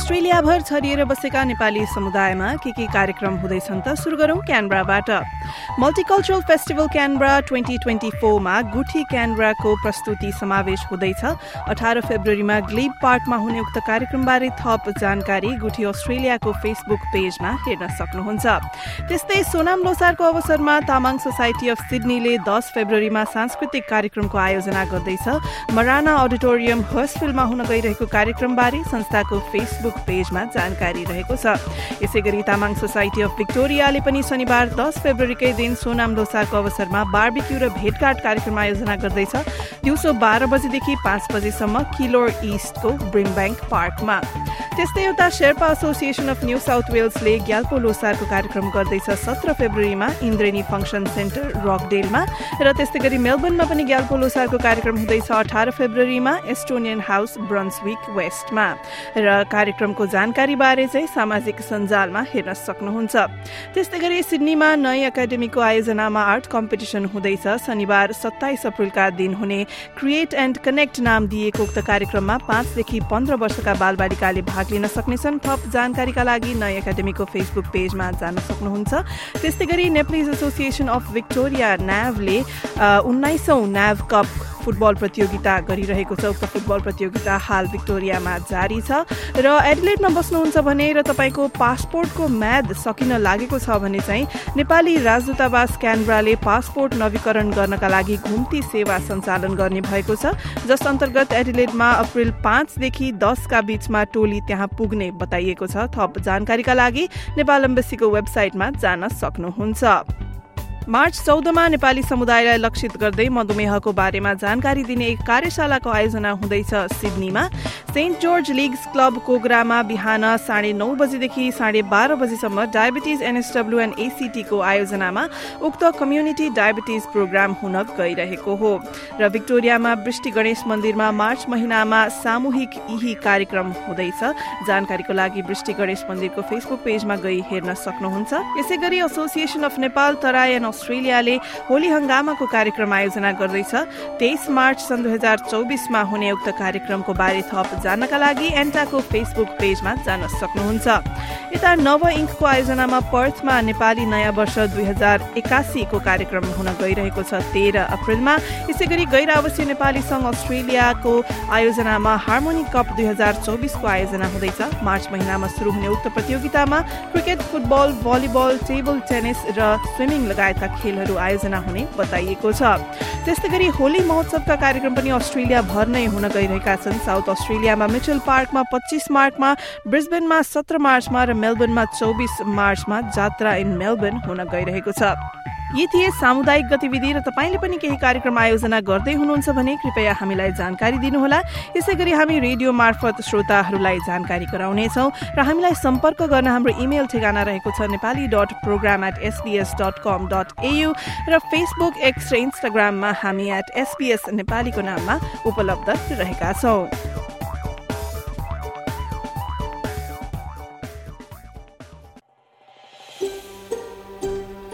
अस्ट्रेलियाभर छरिएर बसेका नेपाली समुदायमा के के कार्यक्रम हुँदैछन् त सुरु गरौं क्यानब्राबाट। Multicultural festival Canberra twenty twenty फोरमा गुठी क्यानब्राको प्रस्तुति समावेश हुँदैछ। अठार फेब्रुअरीमा ग्लिब पार्कमा हुने उक्त कार्यक्रमबारे थप जानकारी गुठी अस्ट्रेलियाको फेसबुक पेजमा हेर्न सक्नुहुन्छ। त्यस्तै सोनाम लोसारको अवसरमा तामाङ सोसाइटी अफ सिडनीले दस फेब्रुअरीमा सांस्कृतिक कार्यक्रमको आयोजना गर्दैछ। मराना अडिटोरियम हर्सफिल्डमा हुन गइरहेको कार्यक्रमबारे संस्थाको फेसबुक पेजमा जानकारी रहेको छ। यसै गरी तामाङ सोसाइटी अफ भिक्टोरियाले पनि शनिबार दस फेब्रुअरीकै दिन सोनाम लोसारको अवसरमा बार्बिक्यू र भेटघाट कार्यक्रम आयोजना गर्दैछ। दिउँसो बाह्र बजेदेखि पाँच बजेसम्म किलोर इस्टको ब्रिम ब्याङ्क पार्कमा। त्यस्तै एउटा Sherpa association of new south Wellesley Gyalpo लोसारको कार्यक्रम गर्दैछ सत्र फेब्रुअरीमा इन्द्रेणी फङ्सन सेन्टर रकडेलमा। र त्यस्तै गरी मेलबर्नमा पनि ग्याल्पो लोसारको कार्यक्रम हुँदैछ अठार फेब्रुअरीमा एस्टोनियन हाउस ब्रन्सविक वेस्टमा। र कार्यक्रमको जानकारीबारे चाहिँ सामाजिक सञ्जालमा हेर्न सक्नुहुन्छ। त्यस्तै गरी सिडनीमा नयाँ एकाडेमीको आयोजनामा आर्ट कम्पिटिसन हुँदैछ। शनिबार सत्ताइस अप्रेलका दिन हुने क्रिएट एन्ड कनेक्ट नाम दिएको उक्त कार्यक्रममा पाँचदेखि पन्ध्र वर्षका बालबालिकाले भाग लिन सक्नेछन्। थप जानकारीका लागि नयाँ एकाडेमीको फेसबुक पेजमा जान सक्नुहुन्छ। त्यस्तै गरी नेप्लिज एसोसिएसन अफ भिक्टोरिया न्याभले उन्नाइसौं न्याभ कप फुटबल प्रतियोगिता गरिरहेको छ। उक्त फुटबल प्रतियोगिता हाल भिक्टोरियामा जारी छ। र एडलेटमा बस्नुहुन्छ भने र तपाईँको पासपोर्टको म्याद सकिन लागेको छ भने चाहिँ नेपाली राजदूतावास क्यानब्राले पासपोर्ट नवीकरण गर्नका लागि घुम्ती सेवा सञ्चालन गर्ने भएको छ। जस अन्तर्गत एडिलेटमा अप्रेल पाँचदेखि दसका बीचमा टोली त्यहाँ पुग्ने बताइएको छ। थप जानकारीका लागि नेपाल एम्बेसीको वेबसाइटमा जान सक्नुहुन्छ। मार्च चौधमा नेपाली समुदायलाई लक्षित गर्दै मधुमेहको बारेमा जानकारी दिने एक कार्यशालाको आयोजना हुँदैछ सिडनीमा। सेन्ट जर्ज लिग्स क्लब कोगरामा बिहान साढे नौ बजेदेखि साढे बाह्र बजीसम्म डायबिटिज एनएसडब्ल्यू एन्ड एसिटीको आयोजनामा उक्त कम्युनिटी डायबिटिज प्रोग्राम हुन गइरहेको हो। र भिक्टोरियामा वृष्टि गणेश मन्दिरमा मार्च महिनामा सामूहिक यही कार्यक्रम हुँदैछ। जानकारीको लागि वृष्टि गणेश मन्दिरको फेसबुक पेजमा गई हेर्न सक्नुहुन्छ। यसै गरी एसोसिएसन अफ नेपाल तराई अस्ट्रेलियाले होली हंगामाको कार्यक्रम आयोजना गर्दैछ। तेइस मार्च सन् दुई हजार चौबिसमा हुने उक्त कार्यक्रमको बारे थप जान्नका लागि एन्टाको फेसबुक पेजमा जान सक्नुहुन्छ। यता नव इङ्कको आयोजनामा पर्थमा नेपाली नयाँ वर्ष दुई हजार एकासीको कार्यक्रम हुन गइरहेको छ तेह्र अप्रेलमा। यसै गरी गैर आवासीय नेपाली संघ अस्ट्रेलियाको आयोजनामा हार्मोनी कप दुई हजार चौबिसको आयोजना हुँदैछ। मार्च महिनामा शुरू हुने उक्त प्रतियोगितामा cricket football volleyball table tennis र स्विमिङ लगायतका खेलहरू आयोजना हुने बताइएको छ। त्यस्तै गरी होली महोत्सवका कार्यक्रम पनि अस्ट्रेलिया भर नै हुन गइरहेका छन्। साउथ अस्ट्रेलियामा मिचल पार्कमा पच्चिस मार्चमा ब्रिस्बेनमा सत्र मार्चमा र मेलबर्नमा चौबिस मार्चमा जात्रा इन मेलबर्न हुन गइरहेको छ। यी थिए सामुदायिक गतिविधि र तपाईँले पनि केही कार्यक्रम आयोजना गर्दै हुनुहुन्छ भने कृपया हामीलाई जानकारी दिनुहोला। यसै गरी हामी रेडियो मार्फत श्रोताहरूलाई जानकारी गराउनेछौ र हामीलाई सम्पर्क गर्न हाम्रो इमेल ठेगाना रहेको छ Nepali dot program at SBS dot com dot AU र फेसबुक एक्स र इन्स्टाग्राममा हामी एट एसपिएस नेपालीको नाममा उपलब्ध रहेका छौं।